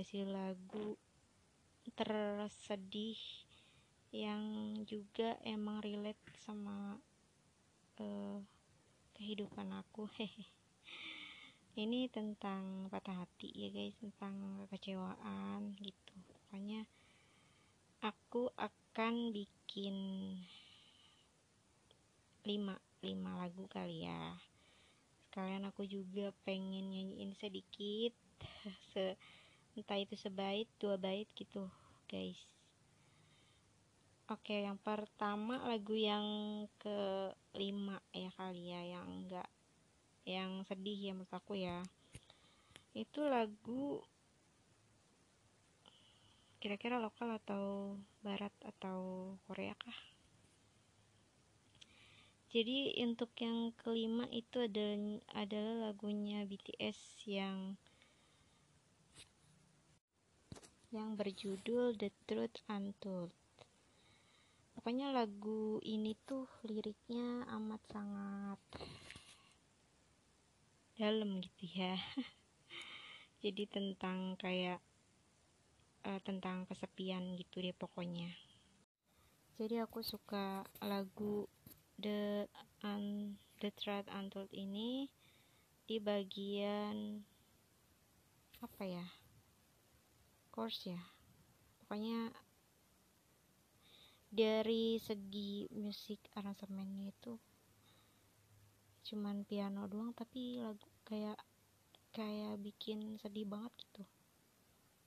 rekomendasi lagu tersedih yang juga emang relate sama uh, kehidupan aku. Ini tentang patah hati ya guys tentang kekecewaan gitu. Pokoknya aku akan bikin lima lima lagu kali ya. Sekalian aku juga pengen nyanyiin sedikit se entah itu sebait dua bait gitu guys. Oke yang pertama lagu yang kelima ya kali ya yang enggak yang sedih ya menurut aku ya. Itu lagu kira-kira lokal atau barat atau Korea kah? Jadi untuk yang kelima itu adalah, adalah lagunya BTS yang yang berjudul The Truth Untold. Pokoknya lagu ini tuh liriknya amat sangat dalam gitu ya. Jadi tentang kayak uh, tentang kesepian gitu deh pokoknya. Jadi aku suka lagu The un, The Truth Untold ini di bagian apa ya? Course ya. Pokoknya dari segi musik aransemennya itu cuman piano doang tapi lagu kayak kayak bikin sedih banget gitu.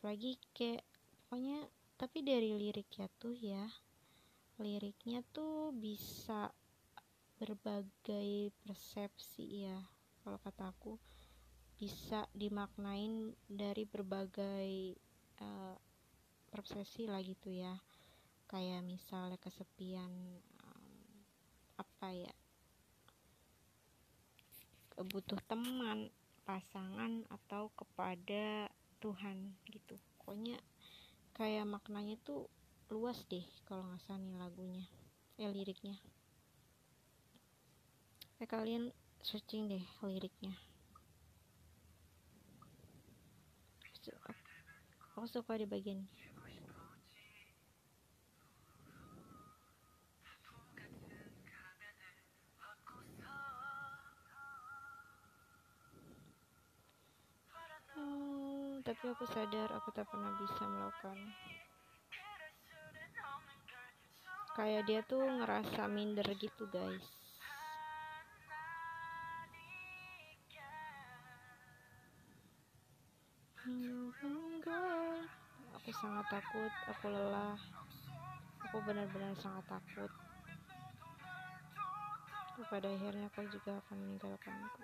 Lagi kayak pokoknya tapi dari lirik ya tuh ya liriknya tuh bisa berbagai persepsi ya. Kalau kataku bisa dimaknain dari berbagai uh, lah gitu ya. Kayak misalnya kesepian um, apa ya butuh teman pasangan atau kepada Tuhan gitu. Pokoknya kayak maknanya tuh luas deh kalau nggak salah nih lagunya eh liriknya. Kayak kalian searching deh liriknya aku suka di bagian hmm, tapi aku sadar aku tak pernah bisa melakukan. Kayak dia tuh ngerasa minder gitu guys aku sangat takut aku lelah. Aku benar-benar sangat takut. Pada akhirnya kau juga akan meninggalkanku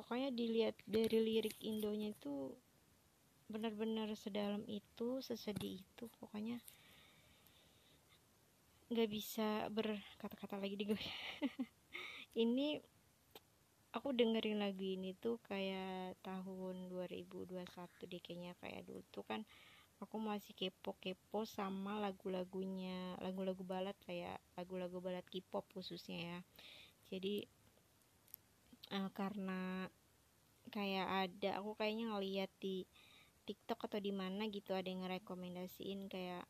pokoknya dilihat dari lirik Indonya itu benar-benar sedalam itu sesedih itu pokoknya nggak bisa berkata-kata lagi di gue. Ini aku dengerin lagu ini tuh kayak tahun 2021 deh kayaknya kayak dulu tuh kan aku masih kepo-kepo sama lagu-lagunya lagu-lagu balad kayak lagu-lagu balad K-pop khususnya ya. Jadi uh, karena kayak ada aku kayaknya ngeliat di TikTok atau di mana gitu ada yang ngerekomendasiin kayak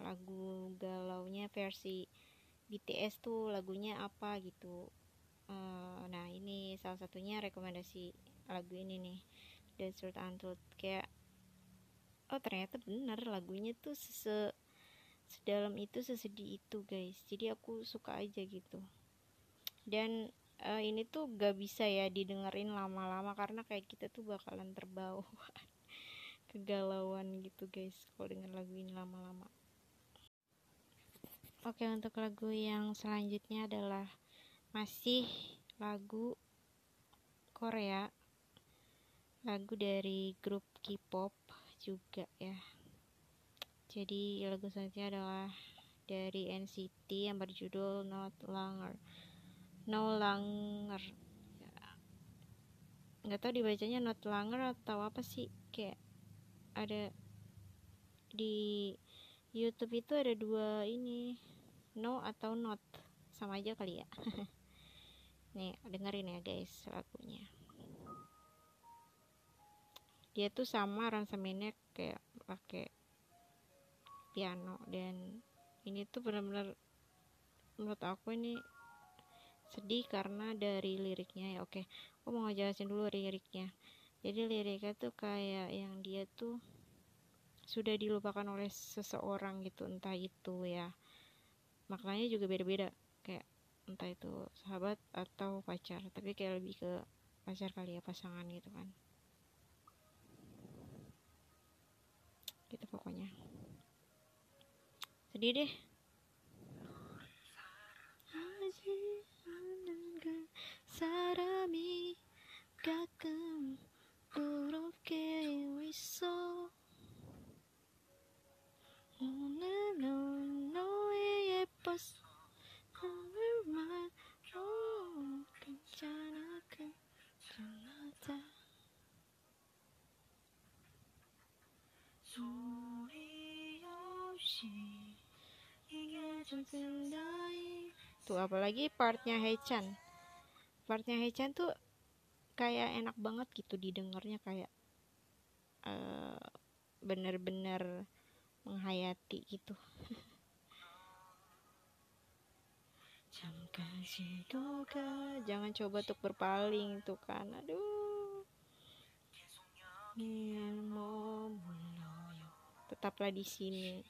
lagu galaunya versi BTS tuh lagunya apa gitu uh, nah ini salah satunya rekomendasi lagu ini nih Desert Untold kayak oh ternyata bener lagunya tuh se sedalam itu sesedih itu guys. Jadi aku suka aja gitu. Dan uh, ini tuh gak bisa ya didengerin lama-lama karena kayak kita tuh bakalan terbawa kegalauan gitu guys kalau denger lagu ini lama-lama. Oke untuk lagu yang selanjutnya adalah masih lagu Korea. Lagu dari grup K-pop juga ya. Jadi lagu selanjutnya adalah dari NCT yang berjudul Not Longer. No Longer. Nggak tahu dibacanya Not Longer atau apa sih. Kayak ada di YouTube itu ada dua ini. No atau not. Sama aja kali ya nih dengerin ya guys lagunya. Dia tuh sama aransemennya kayak pakai piano dan ini tuh benar-benar menurut aku ini sedih karena dari liriknya ya. Oke aku mau ngejelasin dulu liriknya. Jadi liriknya tuh kayak yang dia tuh sudah dilupakan oleh seseorang gitu entah itu ya. Maknanya juga beda-beda. Kayak entah itu sahabat atau pacar tapi kayak lebih ke pacar kali ya pasangan gitu kan gitu pokoknya sedih deh 사람이 가끔 부럽게 있어 오늘 넌 너의 예뻤어 tuh apalagi partnya Haechan partnya Haechan tuh kayak enak banget gitu didengarnya kayak uh, bener-bener menghayati gitu jangan coba untuk berpaling tuh kan. Aduh. Tetaplah di sini.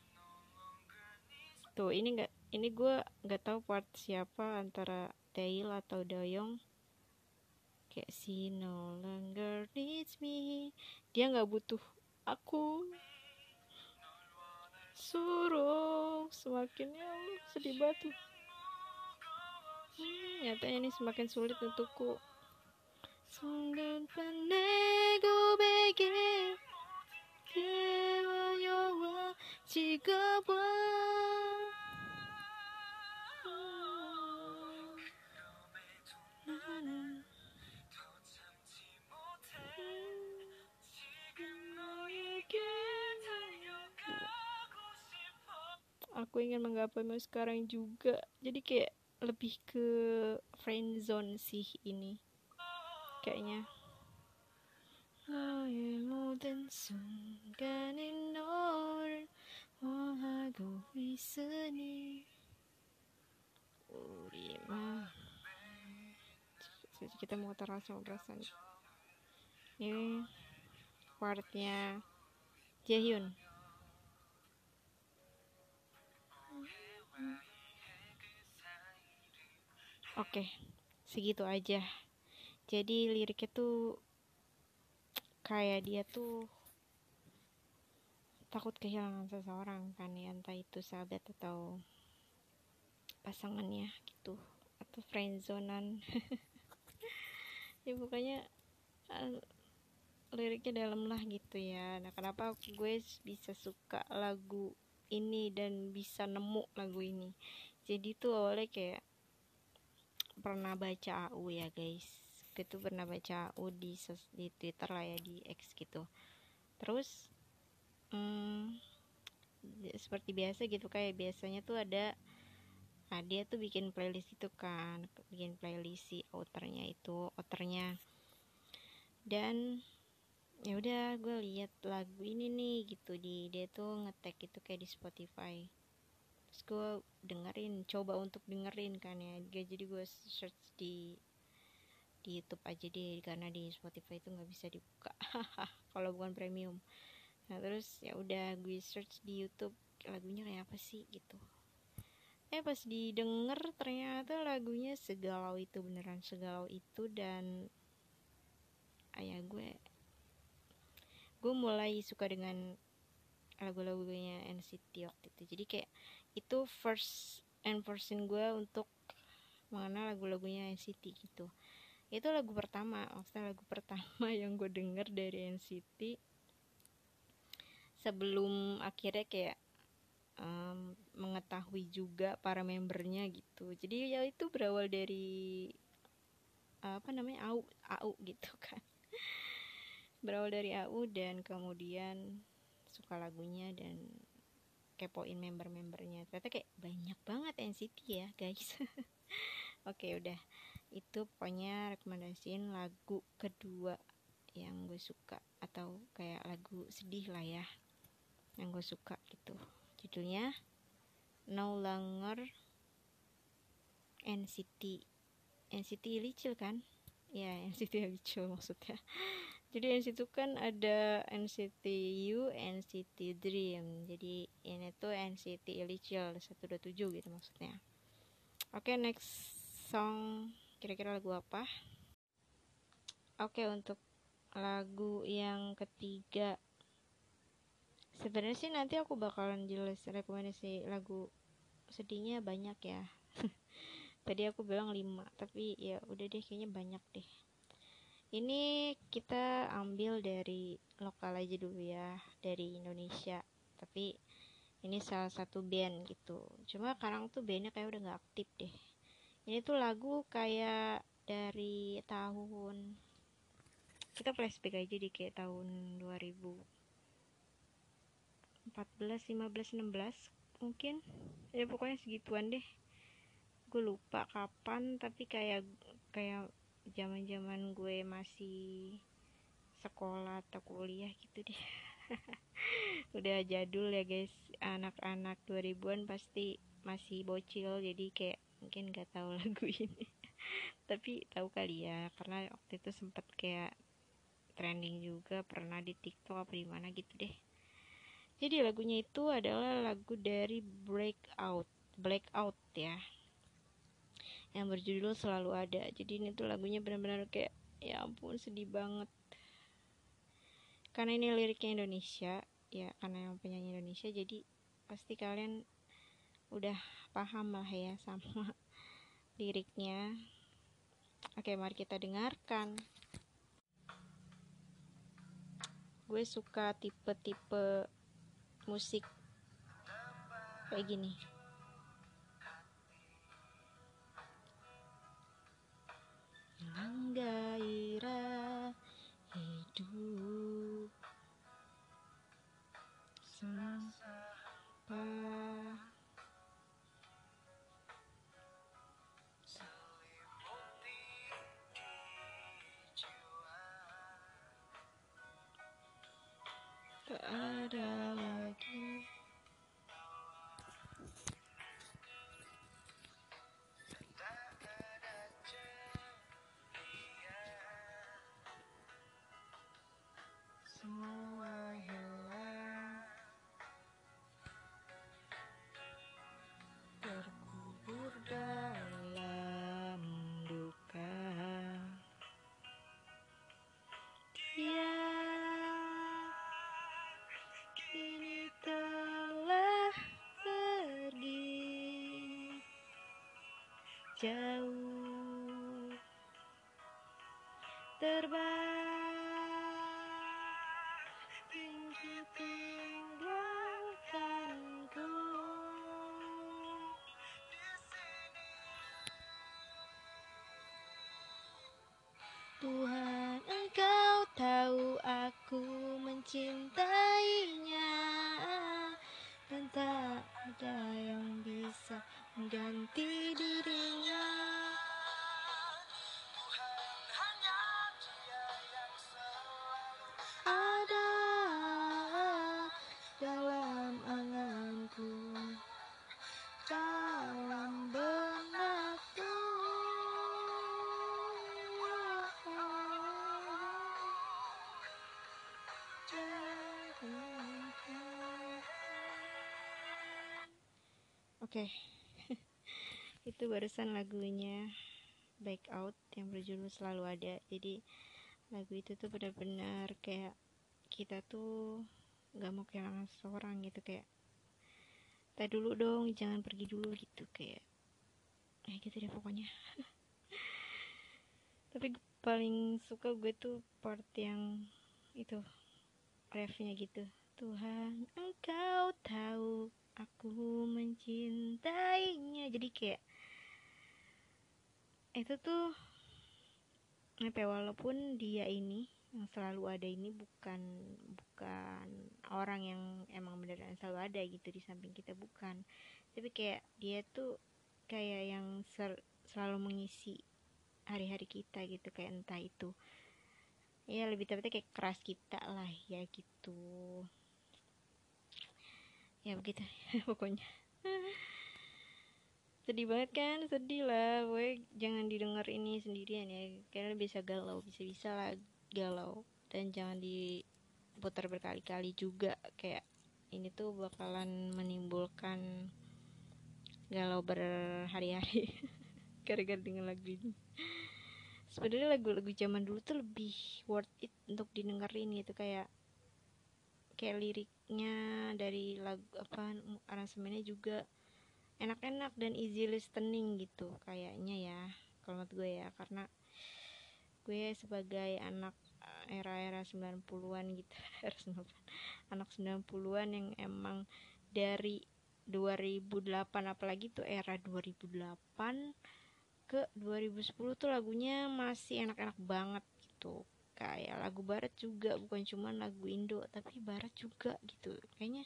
Tuh ini enggak ini gue nggak tahu part siapa antara Tail atau Doyong. Kayak si no longer needs me. Dia nggak butuh aku. Suruh. Semakin ya sedih batu Hmm, nyatanya ini semakin sulit untukku. Hmm. Aku ingin menggapaimu sekarang juga. Jadi kayak lebih ke friend zone sih ini kayaknya. Kita mau muter langsung perasaan ini partnya Jaehyun. Oke, segitu aja. Jadi liriknya tuh kayak dia tuh takut kehilangan seseorang kan ya, entah itu sahabat atau pasangannya gitu atau friendzonan. ya pokoknya uh, liriknya dalam lah gitu ya. Nah, kenapa gue bisa suka lagu ini dan bisa nemu lagu ini. Jadi tuh awalnya kayak pernah baca AU ya guys. Itu pernah baca AU di di Twitter lah ya di X gitu. Terus hmm, seperti biasa gitu kayak biasanya tuh ada nah dia tuh bikin playlist itu kan bikin playlist si outernya itu outernya dan ya udah gue lihat lagu ini nih gitu. Di dia tuh ngetek itu kayak di Spotify gue dengerin coba untuk dengerin kan ya. Jadi gue search di di YouTube aja deh karena di Spotify itu nggak bisa dibuka. Kalau bukan premium. Nah terus ya udah gue search di YouTube lagunya kayak apa sih gitu. Eh pas didengar ternyata lagunya segalau itu beneran segalau itu dan ayah gue gue mulai suka dengan lagu-lagunya NCT waktu itu. Jadi kayak itu first and person gue untuk mengenal lagu-lagunya NCT gitu. Itu lagu pertama maksudnya lagu pertama yang gue denger dari NCT sebelum akhirnya kayak um, mengetahui juga para membernya gitu. Jadi ya itu berawal dari apa namanya AU AU gitu kan. Berawal dari AU dan kemudian suka lagunya dan kepoin member-membernya. Ternyata kayak banyak banget NCT ya guys. Oke udah. Itu pokoknya rekomendasiin lagu kedua yang gue suka atau kayak lagu sedih lah ya yang gue suka gitu. Judulnya No Longer NCT NCT Licil kan? Ya NCT Licil maksudnya jadi NCT kan ada NCT U NCT Dream. Jadi ini tuh NCT Licil 127 gitu maksudnya. Oke okay, next song. Kira-kira lagu apa? Oke okay, untuk lagu yang ketiga. Sebenarnya sih nanti aku bakalan jelas rekomendasi lagu sedihnya banyak ya. Tadi aku bilang 5 tapi ya udah deh kayaknya banyak deh ini kita ambil dari lokal aja dulu ya dari Indonesia. Tapi ini salah satu band gitu. Cuma sekarang tuh bandnya kayak udah nggak aktif deh. Ini tuh lagu kayak dari tahun kita flashback aja di kayak tahun 2000 14 15 16 mungkin. Ya pokoknya segituan deh. Gue lupa kapan tapi kayak kayak zaman zaman gue masih sekolah atau kuliah gitu deh. Udah jadul ya guys. Anak-anak 2000-an pasti masih bocil jadi kayak mungkin gak tahu lagu ini. Tapi tahu kali ya karena waktu itu sempet kayak trending juga pernah di TikTok apa di mana gitu deh. Jadi lagunya itu adalah lagu dari Breakout, Blackout ya. Yang berjudul selalu ada. Jadi ini tuh lagunya benar-benar kayak ya ampun sedih banget. Karena ini liriknya Indonesia, ya karena yang penyanyi Indonesia jadi pasti kalian udah paham lah ya sama liriknya. Oke, mari kita dengarkan. Gue suka tipe-tipe musik kayak gini hilang gairah hidup. Sampah. Tak ada lagi jauh. Terbang Oke, itu barusan lagunya Back Out yang berjudul selalu ada. Jadi lagu itu tuh benar-benar kayak kita tuh nggak mau kehilangan seseorang gitu kayak tak dulu dong jangan pergi dulu gitu kayak kayak gitu deh pokoknya. Tapi paling suka gue tuh part yang itu refnya gitu. Tuhan engkau tahu aku mencintainya. Jadi kayak itu tuh apa ya, walaupun dia ini yang selalu ada ini bukan bukan orang yang emang beneran selalu ada gitu di samping kita bukan. Tapi kayak dia tuh kayak yang ser, selalu mengisi hari-hari kita gitu kayak entah itu. Ya lebih tepatnya kayak keras kita lah ya gitu ya begitu. Pokoknya. Sedih banget kan? Sedih lah. Gue jangan didengar ini sendirian ya. Karena bisa galau bisa bisa lah galau. Dan jangan diputar berkali-kali juga. Kayak ini tuh bakalan menimbulkan galau berhari-hari. Gara-gara dengan lagu ini. Sebenarnya lagu-lagu zaman dulu tuh lebih worth it untuk didengerin gitu. Kayak kayak liriknya dari lagu apa aransemennya juga enak-enak dan easy listening gitu kayaknya ya kalau menurut gue ya. Karena gue sebagai anak eh, era-era 90-an gitu era 90 anak 90-an yang emang dari 2008 apalagi tuh era 2008 ke 2010 tuh lagunya masih enak-enak banget gitu kayak lagu barat juga bukan cuma lagu Indo tapi barat juga gitu. Kayaknya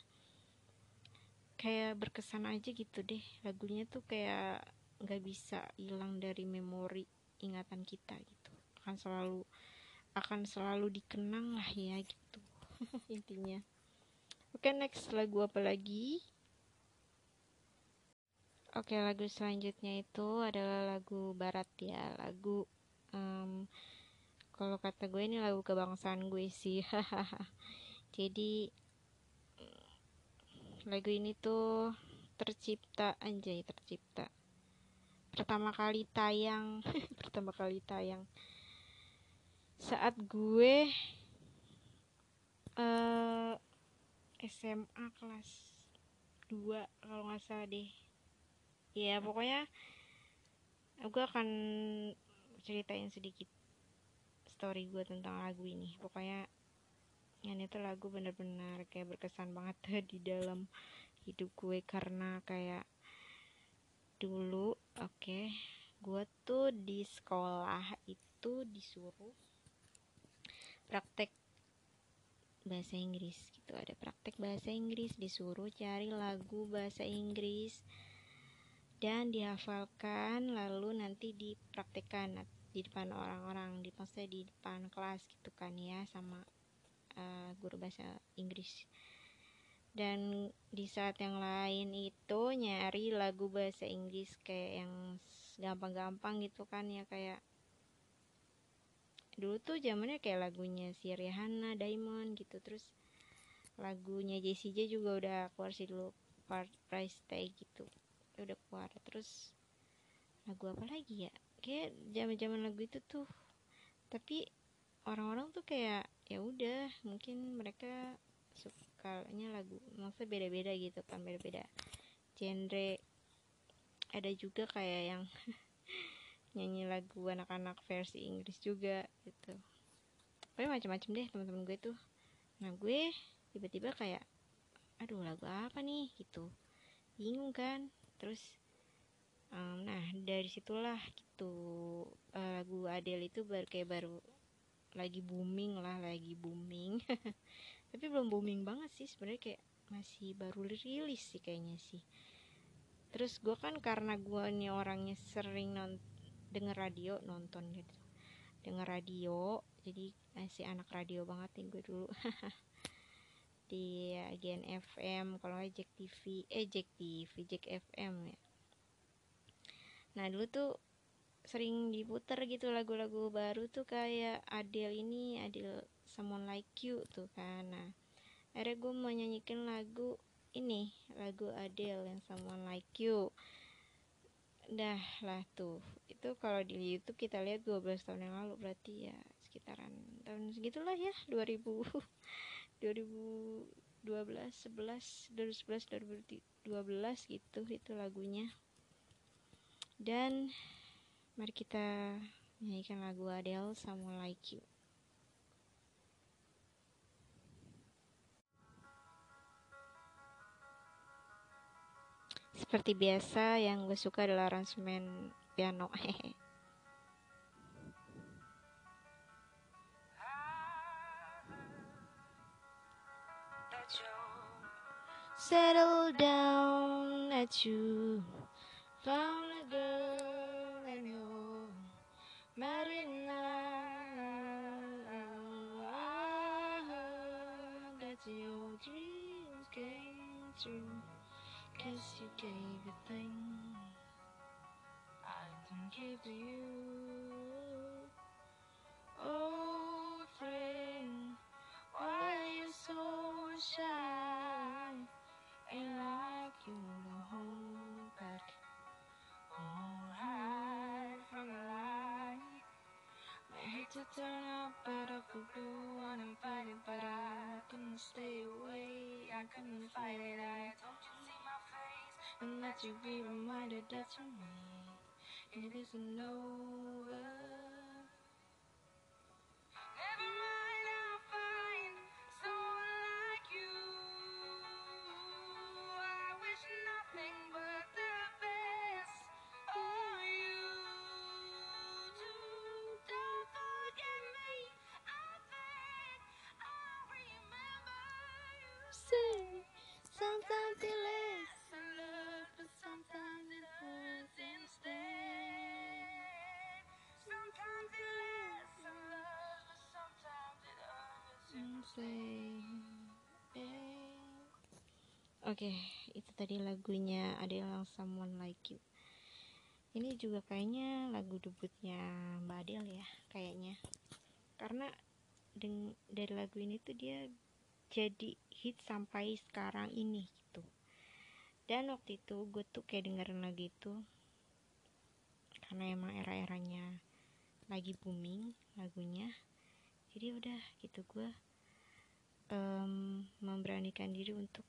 kayak berkesan aja gitu deh lagunya tuh kayak nggak bisa hilang dari memori ingatan kita gitu. Akan selalu akan selalu dikenang lah ya gitu intinya. Oke okay, next lagu apa lagi? Oke lagu selanjutnya itu adalah lagu barat ya lagu um, kalau kata gue ini lagu kebangsaan gue sih. Jadi lagu ini tuh tercipta anjay tercipta. Pertama kali tayang pertama kali tayang. Saat gue uh, eh, SMA kelas 2 kalau nggak salah deh. Ya pokoknya gue akan ceritain sedikit story gue tentang lagu ini. Pokoknya ini tuh lagu bener-bener kayak berkesan banget di dalam hidup gue. Karena kayak dulu oke okay, gue tuh di sekolah itu disuruh praktek bahasa Inggris gitu. Ada praktek bahasa Inggris disuruh cari lagu bahasa Inggris. Dan dihafalkan lalu nanti dipraktekkan di depan orang-orang di maksudnya di depan kelas gitu kan ya sama uh, guru bahasa Inggris. Dan di saat yang lain itu nyari lagu bahasa Inggris kayak yang gampang-gampang gitu kan ya kayak dulu tuh zamannya kayak lagunya si Rihanna Diamond gitu. Terus lagunya Jessie J juga udah keluar sih dulu part price tag gitu udah keluar. Terus lagu apa lagi ya kayak zaman zaman lagu itu tuh. Tapi orang-orang tuh kayak ya udah mungkin mereka sukanya lagu maksudnya beda-beda gitu kan beda-beda genre. Ada juga kayak yang nyanyi lagu anak-anak versi Inggris juga gitu. Tapi macam-macam deh teman-teman gue tuh. Nah gue tiba-tiba kayak aduh lagu apa nih? Gitu. Bingung kan. Terus um, nah dari situlah gitu. Uh, lagu Adele itu baru kayak baru lagi booming lah lagi booming. Tapi belum booming banget sih sebenarnya kayak masih baru rilis sih kayaknya sih. Terus gue kan karena gue nih orangnya sering non denger radio nonton gitu. Denger radio jadi masih anak radio banget nih gue dulu. Di Gen FM kalau nggak Jack TV eh Jack TV Jack FM ya nah dulu tuh sering diputer gitu lagu-lagu baru tuh kayak Adele ini Adele Someone Like You tuh kan. Nah akhirnya gue mau nyanyikan lagu ini lagu Adele yang Someone Like You. Dah lah tuh itu kalau di YouTube kita lihat 12 tahun yang lalu berarti ya sekitaran tahun segitulah ya 2000 2012 11 2011 2012 gitu itu lagunya dan mari kita menyanyikan lagu Adele Someone Like You. Seperti biasa yang gue suka adalah aransemen piano. Hehe settle down that you found a girl and you're married now. I heard that your dreams came true. Guess you gave a thing I can give to you. Oh, friend, why are you so shy? Ain't like you to hold turn out of the blue and I'm fighting, but I couldn't stay away. I couldn't fight it. I told you see my face and let you be reminded that to me it isn't over. Oke, itu tadi lagunya Adele Someone Like You. Ini juga kayaknya lagu debutnya Mbak Adele ya, kayaknya. Karena dari lagu ini tuh dia jadi hit sampai sekarang ini gitu. Dan waktu itu gue tuh kayak dengerin lagu itu karena emang era-eranya lagi booming lagunya. Jadi udah gitu gue em, memberanikan diri untuk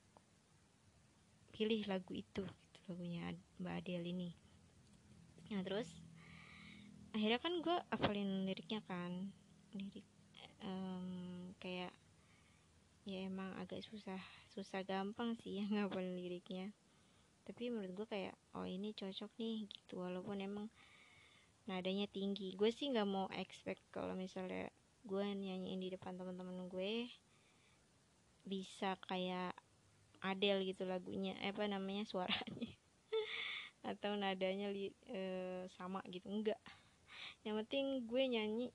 pilih lagu itu gitu, lagunya Mbak Adele ini. Nah terus akhirnya kan gue hafalin liriknya kan lirik em, kayak ya emang agak susah susah gampang sih yang ngapalin liriknya. Tapi menurut gue kayak oh ini cocok nih gitu. Walaupun emang nadanya tinggi. Gue sih nggak mau expect kalau misalnya gue nyanyiin di depan teman-teman gue bisa kayak Adele gitu lagunya eh, apa namanya suaranya. Atau nadanya li, eh, sama gitu enggak. Yang penting gue nyanyi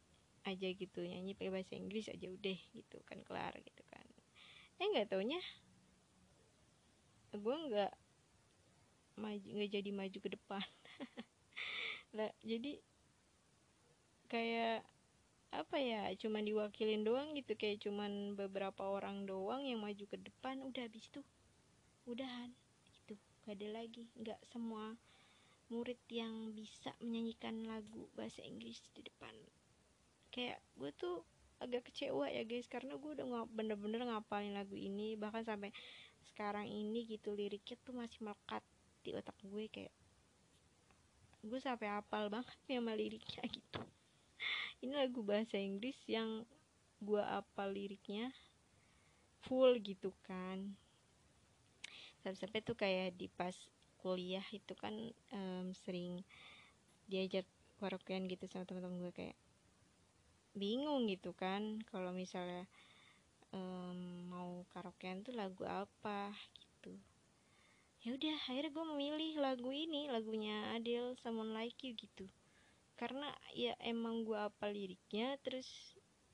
aja gitu nyanyi pakai bahasa Inggris aja udah gitu kan kelar gitu kan. Eh nggak taunya gue nggak maju nggak jadi maju ke depan. Lah jadi kayak apa ya cuman diwakilin doang gitu kayak cuman beberapa orang doang yang maju ke depan udah habis itu udahan. Gitu gak ada lagi. Nggak semua murid yang bisa menyanyikan lagu bahasa Inggris di depan. Kayak gue tuh agak kecewa ya guys. Karena gue udah bener-bener ngapalin lagu ini. Bahkan sampai sekarang ini gitu liriknya tuh masih melekat di otak gue. Kayak gue sampai hafal banget nih sama liriknya gitu. Ini lagu bahasa Inggris yang gue apal liriknya full gitu kan sampai-sampai tuh kayak di pas kuliah itu kan em, sering diajak karaokean gitu sama teman-teman gue kayak bingung gitu kan kalau misalnya em, mau karaokean tuh lagu apa gitu. Ya udah akhirnya gue memilih lagu ini lagunya Adele Someone Like You gitu. Karena ya emang gue apa liriknya terus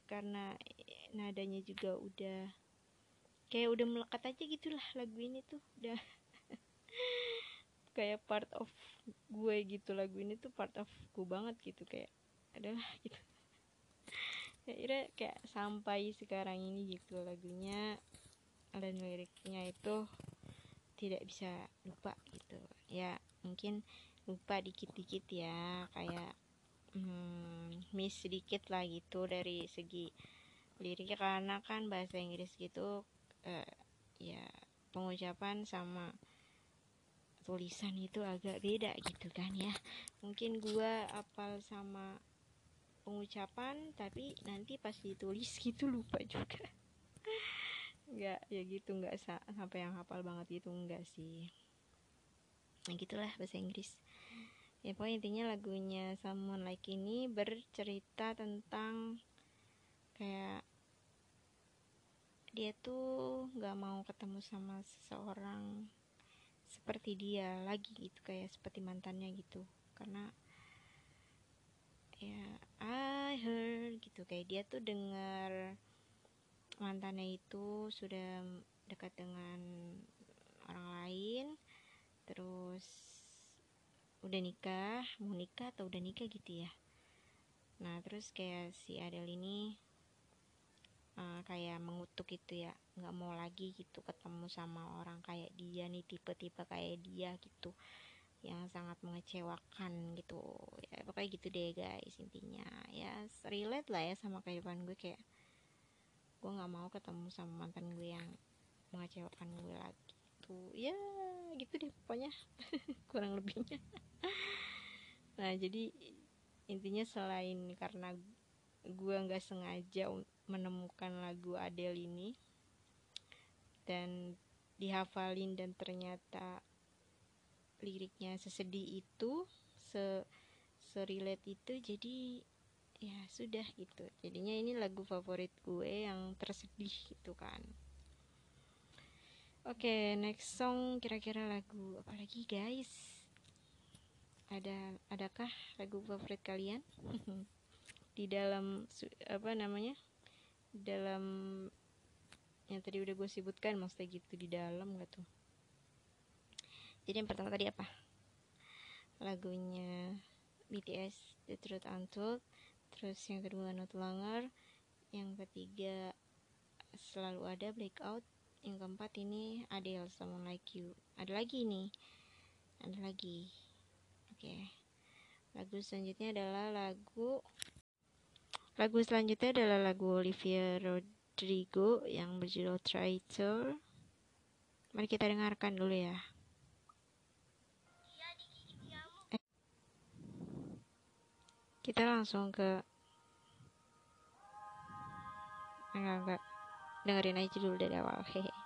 karena nadanya juga udah kayak udah melekat aja gitulah lagu ini tuh. Udah kayak part of gue gitu lagu ini tuh part of gue banget gitu kayak adalah gitu. Ya akhirnya kayak sampai sekarang ini gitu lagunya dan liriknya itu tidak bisa lupa gitu. Ya mungkin lupa dikit-dikit ya kayak hmm, miss sedikit lah gitu dari segi liriknya. Karena kan bahasa Inggris gitu eh, ya pengucapan sama tulisan itu agak beda gitu kan ya. Mungkin gua apal sama ucapan tapi nanti pas ditulis gitu lupa juga. Nggak ya gitu nggak sa sampai yang hafal banget gitu enggak sih. Nah gitulah bahasa Inggris. Ya pokoknya intinya lagunya Someone Like ini bercerita tentang kayak dia tuh nggak mau ketemu sama seseorang seperti dia lagi gitu kayak seperti mantannya gitu. Karena ya I heard gitu kayak dia tuh dengar mantannya itu sudah dekat dengan orang lain terus udah nikah mau nikah atau udah nikah gitu ya. Nah terus kayak si Adele ini uh, kayak mengutuk gitu ya nggak mau lagi gitu ketemu sama orang kayak dia nih tipe-tipe kayak dia gitu yang sangat mengecewakan gitu. Ya pokoknya gitu deh guys intinya. Ya relate lah ya sama kehidupan gue kayak gue nggak mau ketemu sama mantan gue yang mengecewakan gue lagi tuh ya gitu deh pokoknya kurang lebihnya. Nah jadi intinya selain karena gue nggak sengaja menemukan lagu Adele ini dan dihafalin dan ternyata liriknya sesedih itu se itu jadi ya sudah gitu. Jadinya ini lagu favorit gue yang tersedih gitu kan. Oke okay, next song kira-kira lagu apa lagi guys? Ada adakah lagu favorit kalian? Di dalam apa namanya dalam yang tadi udah gue sebutkan maksudnya gitu di dalam gak tuh? Jadi yang pertama tadi apa? Lagunya BTS The Truth Untold. Terus yang kedua not longer. Yang ketiga selalu ada blackout. Yang keempat ini Adele someone like you. Ada lagi nih. Ada lagi. Oke. Okay. lagu selanjutnya adalah lagu lagu selanjutnya adalah lagu Olivia Rodrigo yang berjudul Traitor mari kita dengarkan dulu ya. Kita langsung ke enggak enggak. Dengerin aja dulu dari awal hehe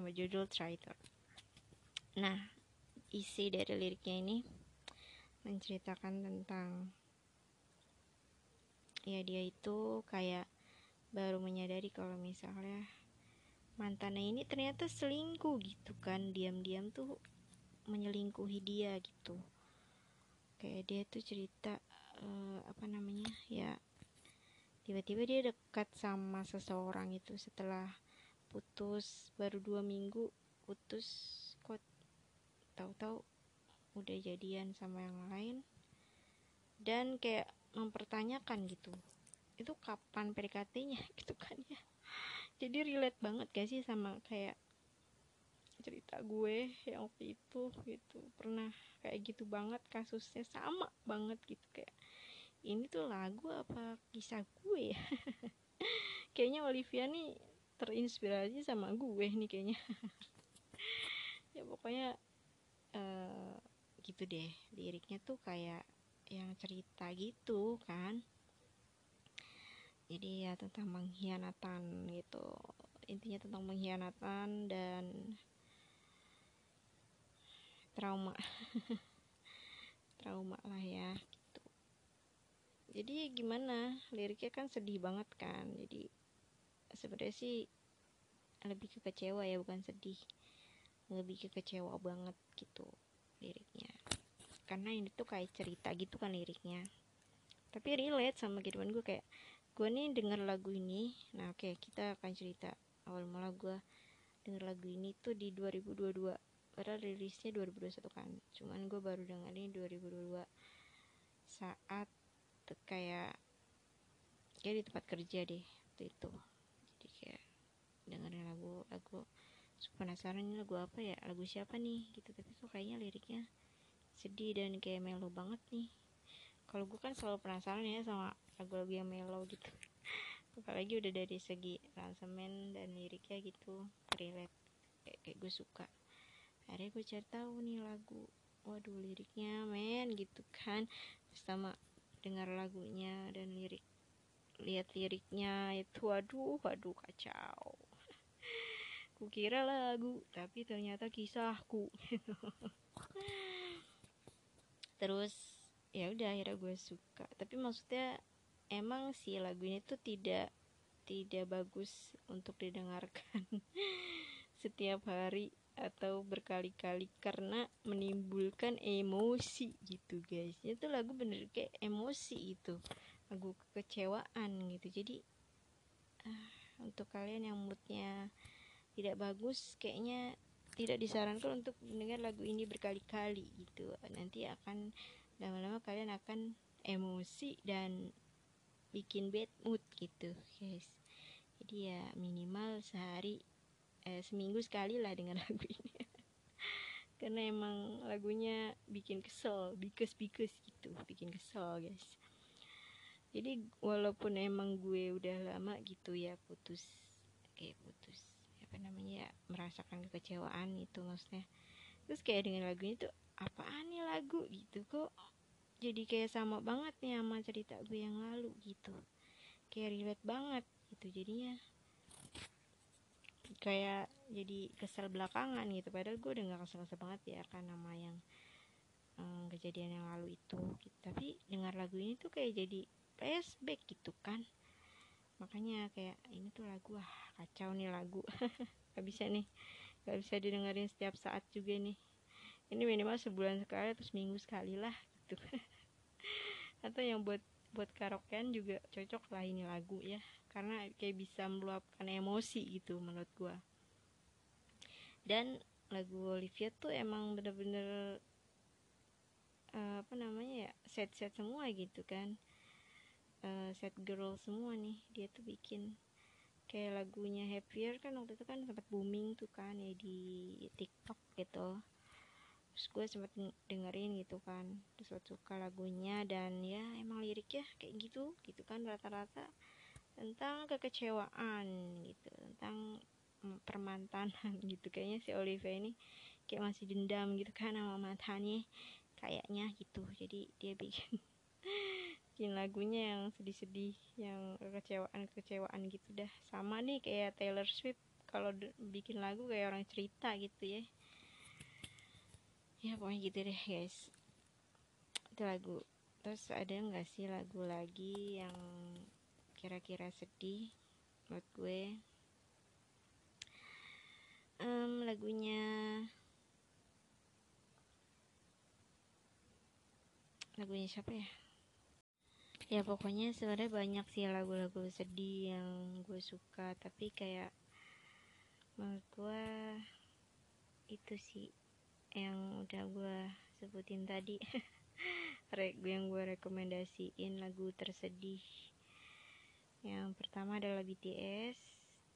nama judul Traitor. Nah, isi dari liriknya ini menceritakan tentang ya dia itu kayak baru menyadari kalau misalnya mantannya ini ternyata selingkuh gitu kan diam-diam tuh menyelingkuhi dia gitu kayak dia tuh cerita uh, apa namanya ya tiba-tiba dia dekat sama seseorang itu setelah putus baru dua minggu putus kok tahu-tahu udah jadian sama yang lain. Dan kayak mempertanyakan gitu itu kapan PDKT-nya gitu kan ya. Jadi relate banget gak sih sama kayak cerita gue yang waktu itu gitu. Pernah kayak gitu banget kasusnya sama banget gitu kayak ini tuh lagu apa kisah gue ya? Kayaknya Olivia nih terinspirasi sama gue nih kayaknya. Ya pokoknya uh, gitu deh. Liriknya tuh kayak yang cerita gitu kan. Jadi ya tentang pengkhianatan gitu. Intinya tentang pengkhianatan dan trauma. Trauma lah ya gitu. Jadi gimana? Liriknya kan sedih banget kan. Jadi sebenarnya sih lebih ke kecewa ya bukan sedih. Lebih ke kecewa banget gitu liriknya. Karena ini tuh kayak cerita gitu kan liriknya. Tapi relate sama kehidupan gue kayak gue nih denger lagu ini. Nah oke okay, kita akan cerita. Awal mula gue denger lagu ini tuh di 2022 padahal rilisnya 2021 kan. Cuman gue baru dengerin 2022 saat kayak kayak di tempat kerja deh waktu itu dengerin lagu lagu penasaran ini lagu apa ya? Lagu siapa nih? Gitu tapi kok kayaknya liriknya sedih dan kayak melo banget nih. Kalau gue kan selalu penasaran ya sama lagu-lagu yang melo gitu. Apalagi udah dari segi ransemen dan liriknya gitu relate kayak, kayak gue suka. Akhirnya gue cari tahu nih lagu. Waduh liriknya men gitu kan. Sama dengar lagunya dan lirik lihat liriknya itu waduh waduh kacau kukira lagu tapi ternyata kisahku. Terus ya udah akhirnya gue suka. Tapi maksudnya emang sih lagu ini tuh tidak tidak bagus untuk didengarkan setiap hari atau berkali-kali karena menimbulkan emosi gitu guys. Itu lagu bener kayak emosi itu lagu kekecewaan gitu. Jadi uh, untuk kalian yang moodnya tidak bagus kayaknya tidak disarankan untuk mendengar lagu ini berkali-kali gitu. Nanti akan lama-lama kalian akan emosi dan bikin bad mood gitu guys. Jadi ya minimal sehari eh, seminggu sekali lah dengan lagu ini. Karena emang lagunya bikin kesel bikus bikus gitu bikin kesel guys. Jadi walaupun emang gue udah lama gitu ya putus kayak putus apa namanya ya merasakan kekecewaan itu maksudnya. Terus kayak dengan lagu ini tuh apaan nih lagu? gitu kok jadi kayak sama banget nih sama cerita gue yang lalu gitu. Kayak relate banget gitu jadinya kayak jadi kesel belakangan gitu. Padahal gue udah gak kesel-kesel banget ya kan nama yang um, kejadian yang lalu itu gitu. tapi dengar lagu ini tuh kayak jadi flashback gitu kan makanya kayak ini tuh lagu ah kacau nih lagu. Gak bisa nih. Gak bisa didengerin setiap saat juga nih. Ini minimal sebulan sekali atau seminggu sekali lah gitu. Atau yang buat buat karaokean juga cocok lah ini lagu ya. Karena kayak bisa meluapkan emosi gitu menurut gua. Dan lagu Olivia tuh emang bener-bener uh, apa namanya ya set-set semua gitu kan uh, set girl semua nih dia tuh bikin kayak lagunya Happier kan waktu itu kan sempat booming tuh kan ya di TikTok gitu. Terus gue sempat dengerin gitu kan terus gue suka lagunya dan ya emang liriknya kayak gitu gitu kan rata-rata tentang kekecewaan gitu tentang permantanan gitu. Kayaknya si Olivia ini kayak masih dendam gitu kan sama mantannya kayaknya gitu. Jadi dia bikin bikin lagunya yang sedih-sedih yang kekecewaan-kekecewaan gitu dah. Sama nih kayak Taylor Swift kalau bikin lagu kayak orang cerita gitu ya. Ya pokoknya gitu deh guys. Itu lagu. Terus ada nggak sih lagu lagi yang kira-kira sedih buat gue? Um, lagunya lagunya siapa ya ya pokoknya sebenarnya banyak sih lagu-lagu sedih yang gue suka. Tapi kayak menurut gue itu sih yang udah gue sebutin tadi. Yang gue rekomendasiin lagu tersedih. Yang pertama adalah BTS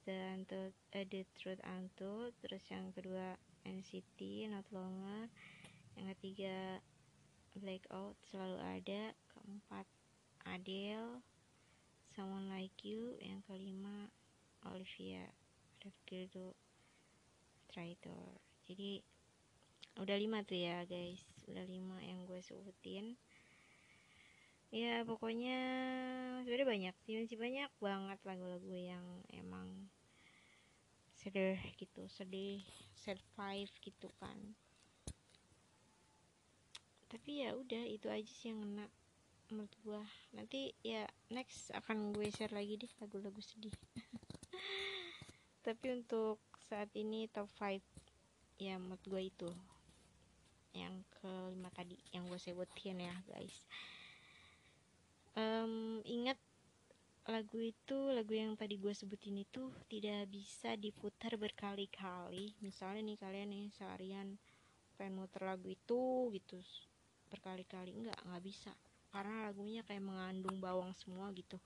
dan uh, The Truth Untold. Terus yang kedua NCT Not Longer. Yang ketiga Blackout selalu ada. Keempat Adele Someone Like You yang kelima Olivia Rodrigo Traitor. Jadi udah lima tuh ya guys. Udah lima yang gue sebutin. Ya pokoknya sebenarnya banyak sih. Masih banyak banget lagu-lagu yang emang sedih gitu sedih survive gitu kan. Tapi ya udah itu aja sih yang kena menurut gua. Nanti ya next akan gue share lagi deh lagu-lagu sedih. Tapi untuk saat ini top 5 ya menurut gue itu. Yang kelima tadi yang gue sebutin ya guys. Um, ingat lagu itu lagu yang tadi gue sebutin itu tidak bisa diputar berkali-kali. Misalnya nih kalian nih seharian pengen muter lagu itu gitu. Berkali-kali enggak nggak bisa karena lagunya kayak mengandung bawang semua gitu.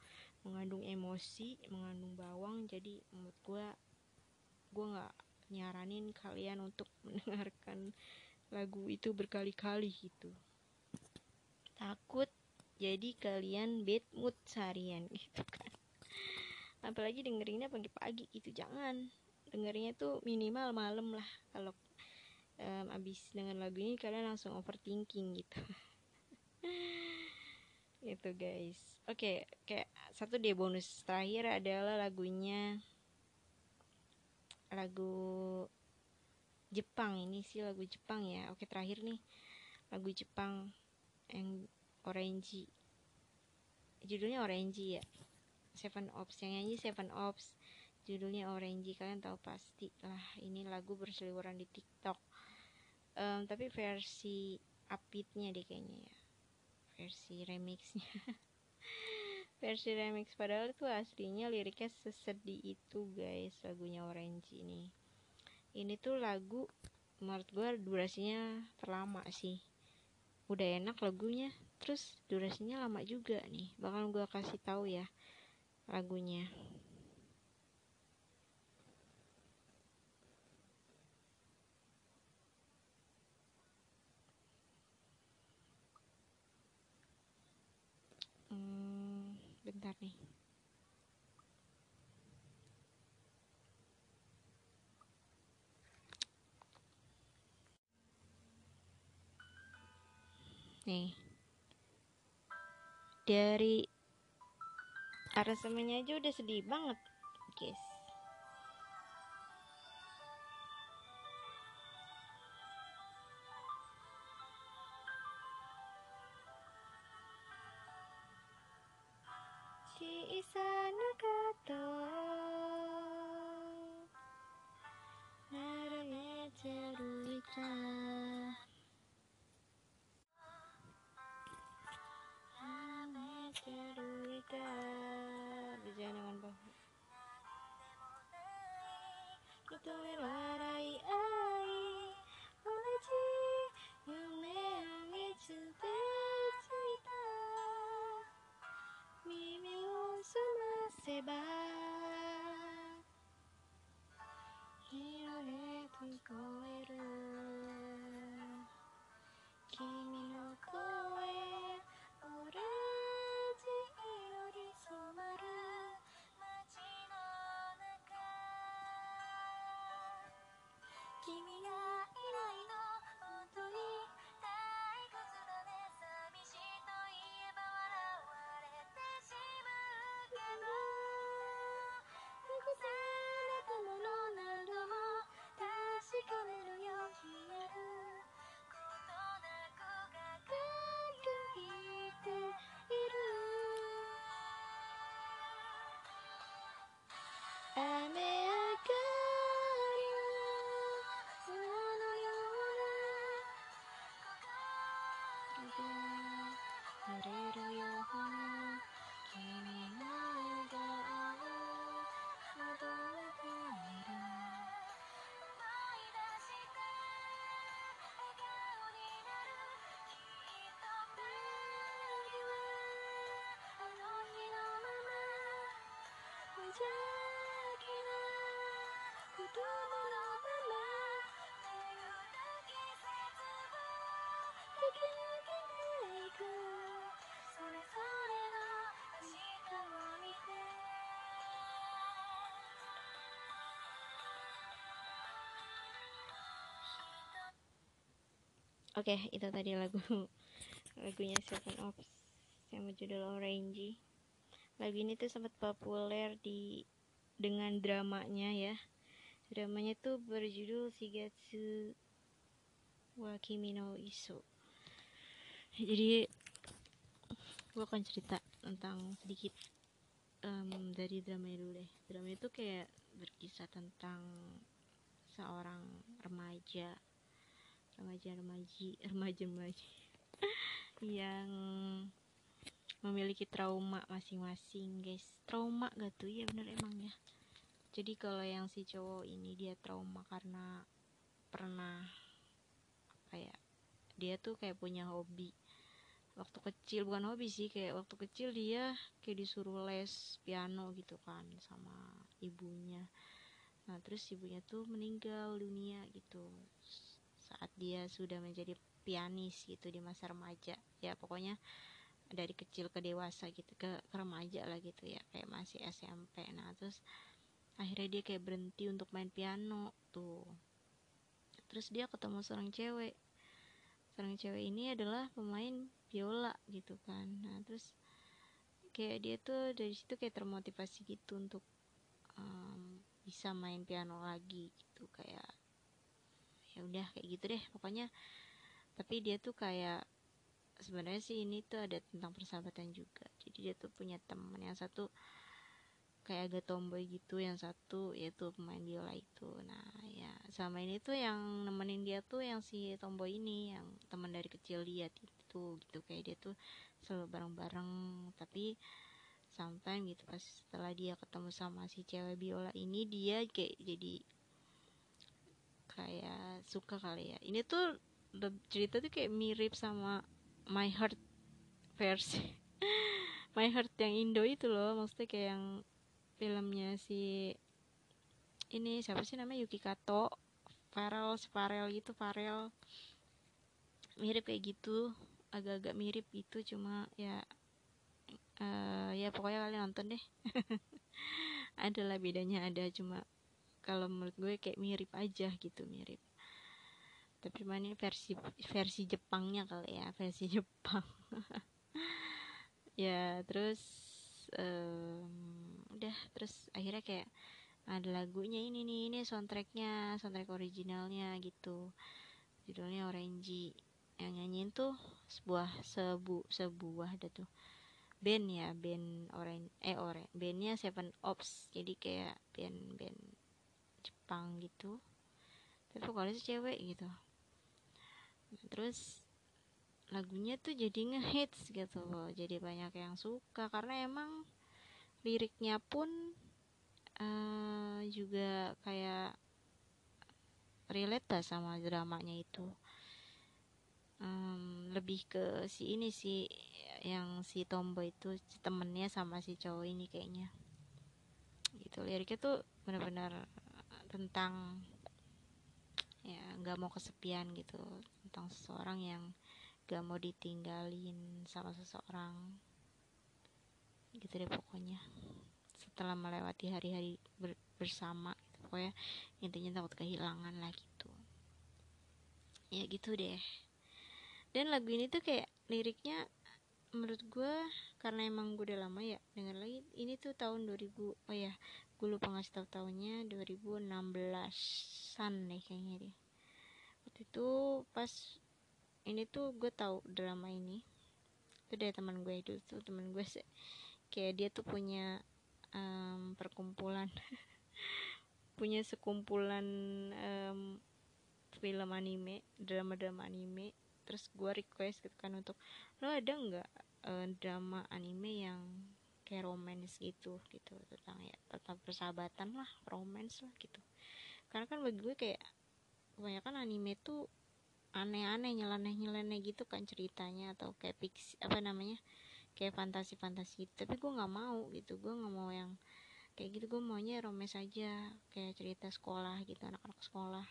Mengandung emosi mengandung bawang jadi menurut gue gue nggak nyaranin kalian untuk mendengarkan lagu itu berkali-kali gitu. Takut jadi kalian bad mood seharian gitu kan. Apalagi dengerinnya pagi-pagi gitu jangan. Dengerinnya tuh minimal malam lah. Kalau um, abis dengan lagu ini kalian langsung overthinking gitu itu guys. Oke okay, kayak satu deh bonus terakhir adalah lagunya lagu Jepang. Ini sih lagu Jepang ya. Oke terakhir nih. Lagu Jepang yang Orange. Judulnya Orange ya. Seven Ops. Yang nyanyi Seven Ops. Judulnya Orange. Kalian tahu pasti lah ini lagu berseliweran di TikTok. Um, tapi versi upbeatnya deh kayaknya ya versi remixnya. Versi remix padahal itu aslinya liriknya sesedih itu guys lagunya Orange ini. Ini tuh lagu menurut gue durasinya terlama sih. Udah enak lagunya terus durasinya lama juga nih. Bakal gue kasih tahu ya lagunya bentar nih. Nih. Dari aransemennya aja udah sedih banget guys 雨上がりはのような濡れるよ君の笑顔ている思い出して笑顔になるきっと次はあの日のまま Yeah. Oke, okay, itu tadi lagu lagunya Seven Ops yang berjudul Orangey. Lagu ini tuh sempat populer di dengan dramanya ya dramanya tuh berjudul Shigatsu wa Kimi no Iso. Jadi gue akan cerita tentang sedikit um, dari drama dulu deh. Drama itu kayak berkisah tentang seorang remaja remaja remaji remaja remaji yang memiliki trauma masing-masing guys. Trauma gak tuh? Ya bener emang ya jadi kalau yang si cowok ini dia trauma karena pernah ya dia tuh kayak punya hobi. Waktu kecil bukan hobi sih kayak waktu kecil dia kayak disuruh les piano gitu kan sama ibunya. Nah terus ibunya tuh meninggal dunia gitu. Saat dia sudah menjadi pianis gitu di masa remaja. Ya pokoknya dari kecil ke dewasa gitu ke, ke remaja lah gitu ya kayak masih SMP nah terus akhirnya dia kayak berhenti untuk main piano tuh. Terus dia ketemu seorang cewek. Seorang cewek ini adalah pemain biola gitu kan. Nah terus kayak dia tuh dari situ kayak termotivasi gitu untuk um, bisa main piano lagi gitu. Kayak ya udah kayak gitu deh. Pokoknya tapi dia tuh kayak sebenarnya sih ini tuh ada tentang persahabatan juga. Jadi dia tuh punya teman yang satu kayak agak tomboy gitu yang satu yaitu pemain biola itu. Nah ya sama ini tuh yang nemenin dia tuh yang si tomboy ini yang teman dari kecil dia itu gitu. Kayak dia tuh selalu bareng-bareng tapi sampai gitu pas setelah dia ketemu sama si cewek biola ini dia kayak jadi kayak suka kali ya. Ini tuh cerita tuh kayak mirip sama My Heart versi My Heart yang Indo itu loh. Maksudnya kayak yang filmnya si ini siapa sih namanya? Yuki Kato Farel Farel gitu Farel. Mirip kayak gitu agak-agak mirip gitu cuma ya uh, ya pokoknya kalian nonton deh. Adalah bedanya ada cuma kalau menurut gue kayak mirip aja gitu mirip. Tapi mana versi versi Jepangnya kali ya versi Jepang. Ya terus um, udah terus akhirnya kayak ada lagunya ini nih ini soundtracknya soundtrack originalnya gitu. Judulnya Orange yang nyanyiin tuh sebuah sebu sebuah ada tuh. Band ya band orange eh orange bandnya Seven Ops. Jadi kayak band band Jepang gitu. Tapi vokalis cewek gitu. Terus lagunya tuh jadi ngehits gitu loh jadi banyak yang suka. Karena emang liriknya pun uh, juga kayak relate sama dramanya itu. Um, lebih ke si ini sih yang si tomboy itu si temennya sama si cowok ini kayaknya. Gitu liriknya tuh benar-benar tentang ya nggak mau kesepian gitu tentang seseorang yang gak mau ditinggalin sama seseorang. Gitu deh pokoknya. Setelah melewati hari-hari ber bersama gitu pokoknya intinya takut kehilangan lah gitu. Ya gitu deh. Dan lagu ini tuh kayak liriknya menurut gue karena emang gue udah lama ya denger lagi ini tuh tahun 2000 oh ya gue lupa ngasih tau tahunnya 2016an deh kayaknya deh. Waktu itu pas ini tuh gue tahu drama ini. Itu dari teman gue itu tuh teman gue sih. Kayak dia tuh punya um, perkumpulan. Punya sekumpulan um, film anime drama-drama anime. Terus gue request gitu kan untuk lo ada nggak uh, drama anime yang kayak romance gitu? Gitu tentang ya tentang persahabatan lah romance lah gitu. Karena kan bagi gue kayak kebanyakan anime tuh aneh-aneh nyeleneh-nyeleneh gitu kan ceritanya atau kayak fiksi apa namanya kayak fantasi-fantasi gitu. tapi gue nggak mau gitu gue nggak mau yang kayak gitu. Gue maunya romance aja kayak cerita sekolah gitu anak-anak sekolah.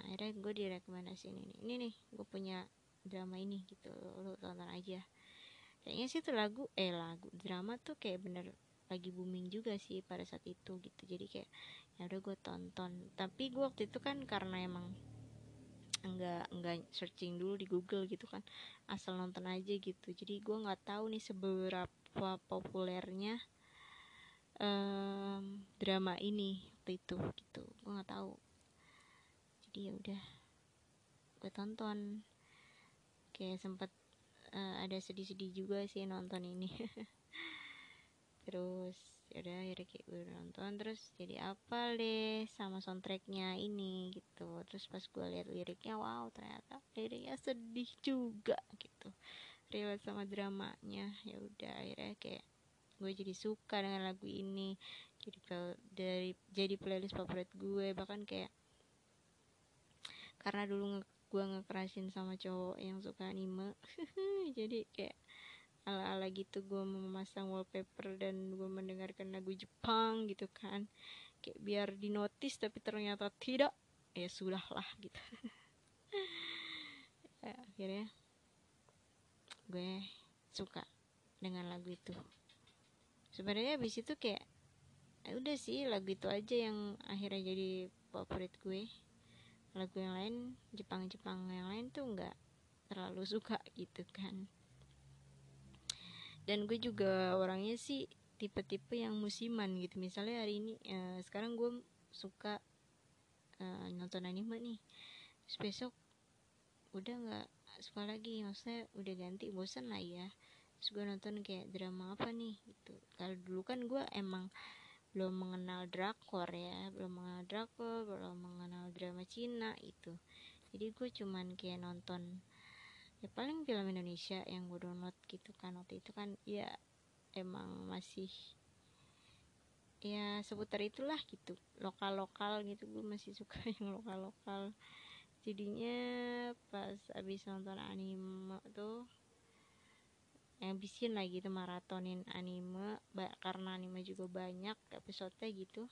Nah akhirnya gue direkomendasiin ini. Ini nih gue punya drama ini gitu lu tonton aja. Kayaknya sih tuh lagu eh lagu drama tuh kayak bener lagi booming juga sih pada saat itu gitu. Jadi kayak ya udah gue tonton. Tapi gue waktu itu kan karena emang enggak enggak searching dulu di Google gitu kan. Asal nonton aja gitu. Jadi gue nggak tahu nih seberapa populernya um, drama ini waktu itu gitu. Gue nggak tahu. Jadi ya udah gue tonton. Kayak sempet uh, ada sedih-sedih juga sih nonton ini. Terus yaudah akhirnya kayak gue nonton terus jadi apa deh sama soundtracknya ini gitu. Terus pas gue lihat liriknya wow ternyata liriknya sedih juga gitu. Relate sama dramanya. Ya udah akhirnya kayak gue jadi suka dengan lagu ini. Jadi dari jadi playlist favorit gue bahkan kayak karena dulu gue ngekerasin sama cowok yang suka anime jadi kayak ala-ala gitu gue memasang wallpaper dan gue mendengarkan lagu Jepang gitu kan. Kayak biar dinotis tapi ternyata tidak ya sudahlah gitu. Ya, akhirnya gue suka dengan lagu itu. Sebenarnya abis itu kayak ya udah sih lagu itu aja yang akhirnya jadi favorit gue. Lagu yang lain Jepang-Jepang yang lain tuh nggak terlalu suka gitu kan dan gue juga orangnya sih tipe-tipe yang musiman gitu. Misalnya hari ini uh, sekarang gue suka uh, nonton anime nih. Terus besok udah nggak suka lagi. Maksudnya udah ganti bosan lah ya. Terus gue nonton kayak drama apa nih gitu. Kalau dulu kan gue emang belum mengenal drakor ya. Belum mengenal drakor belum mengenal drama Cina itu jadi gue cuman kayak nonton ya paling film Indonesia yang gue download gitu kan waktu itu kan ya emang masih ya seputar itulah gitu lokal lokal gitu. Gue masih suka yang lokal lokal jadinya pas abis nonton anime tuh yang bisin lagi tuh maratonin anime karena anime juga banyak episode gitu.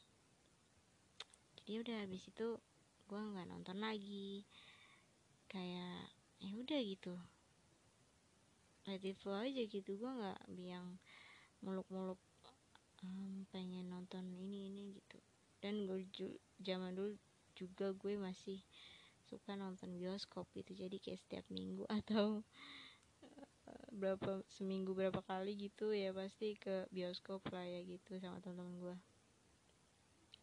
Jadi udah abis itu gue nggak nonton lagi. Kayak ya udah gitu. Let it flow aja gitu. Gue nggak biang muluk-muluk um, pengen nonton ini ini gitu. Dan gue zaman dulu juga gue masih suka nonton bioskop gitu. Jadi kayak setiap minggu atau uh, berapa seminggu berapa kali gitu ya pasti ke bioskop lah ya gitu sama teman-teman gue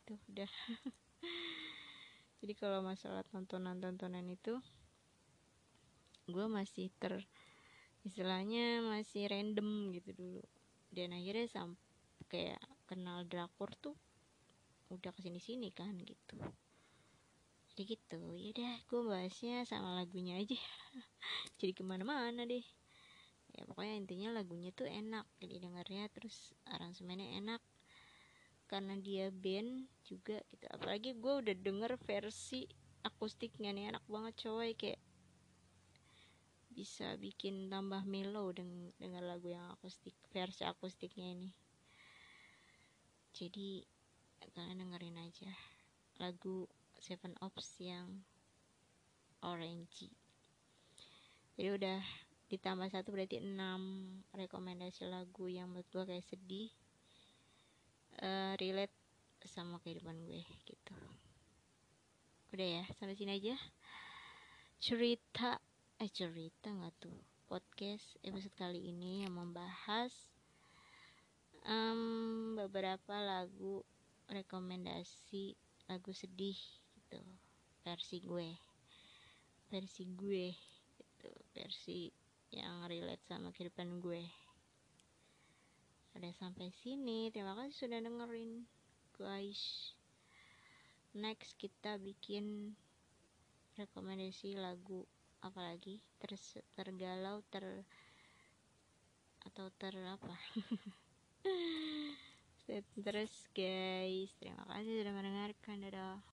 itu udah. Jadi kalau masalah tontonan-tontonan itu gue masih ter istilahnya masih random gitu dulu. Dan akhirnya sampai kayak kenal drakor tuh udah ke sini sini kan gitu. Jadi gitu ya deh gue bahasnya sama lagunya aja. Jadi ke mana-mana deh. Ya pokoknya intinya lagunya tuh enak jadi dengarnya terus aransemennya enak. Karena dia band juga gitu. Apalagi gue udah denger versi akustiknya nih enak banget coy kayak bisa bikin tambah mellow deng dengan lagu yang akustik versi akustiknya ini. Jadi kalian dengerin aja lagu Seven Ops yang orange. Jadi udah ditambah satu berarti enam rekomendasi lagu yang menurut gue kayak sedih uh, relate sama kehidupan gue gitu. Udah ya sampai sini aja. Cerita cerita nggak tuh? Podcast episode kali ini yang membahas um, beberapa lagu rekomendasi lagu sedih gitu. Versi gue. Versi gue gitu. Versi yang relate sama kehidupan gue. Udah sampai sini. Terima kasih sudah dengerin guys. Next kita bikin rekomendasi lagu apalagi ter tergalau ter atau ter apa? Terus guys terima kasih sudah mendengarkan. Dadah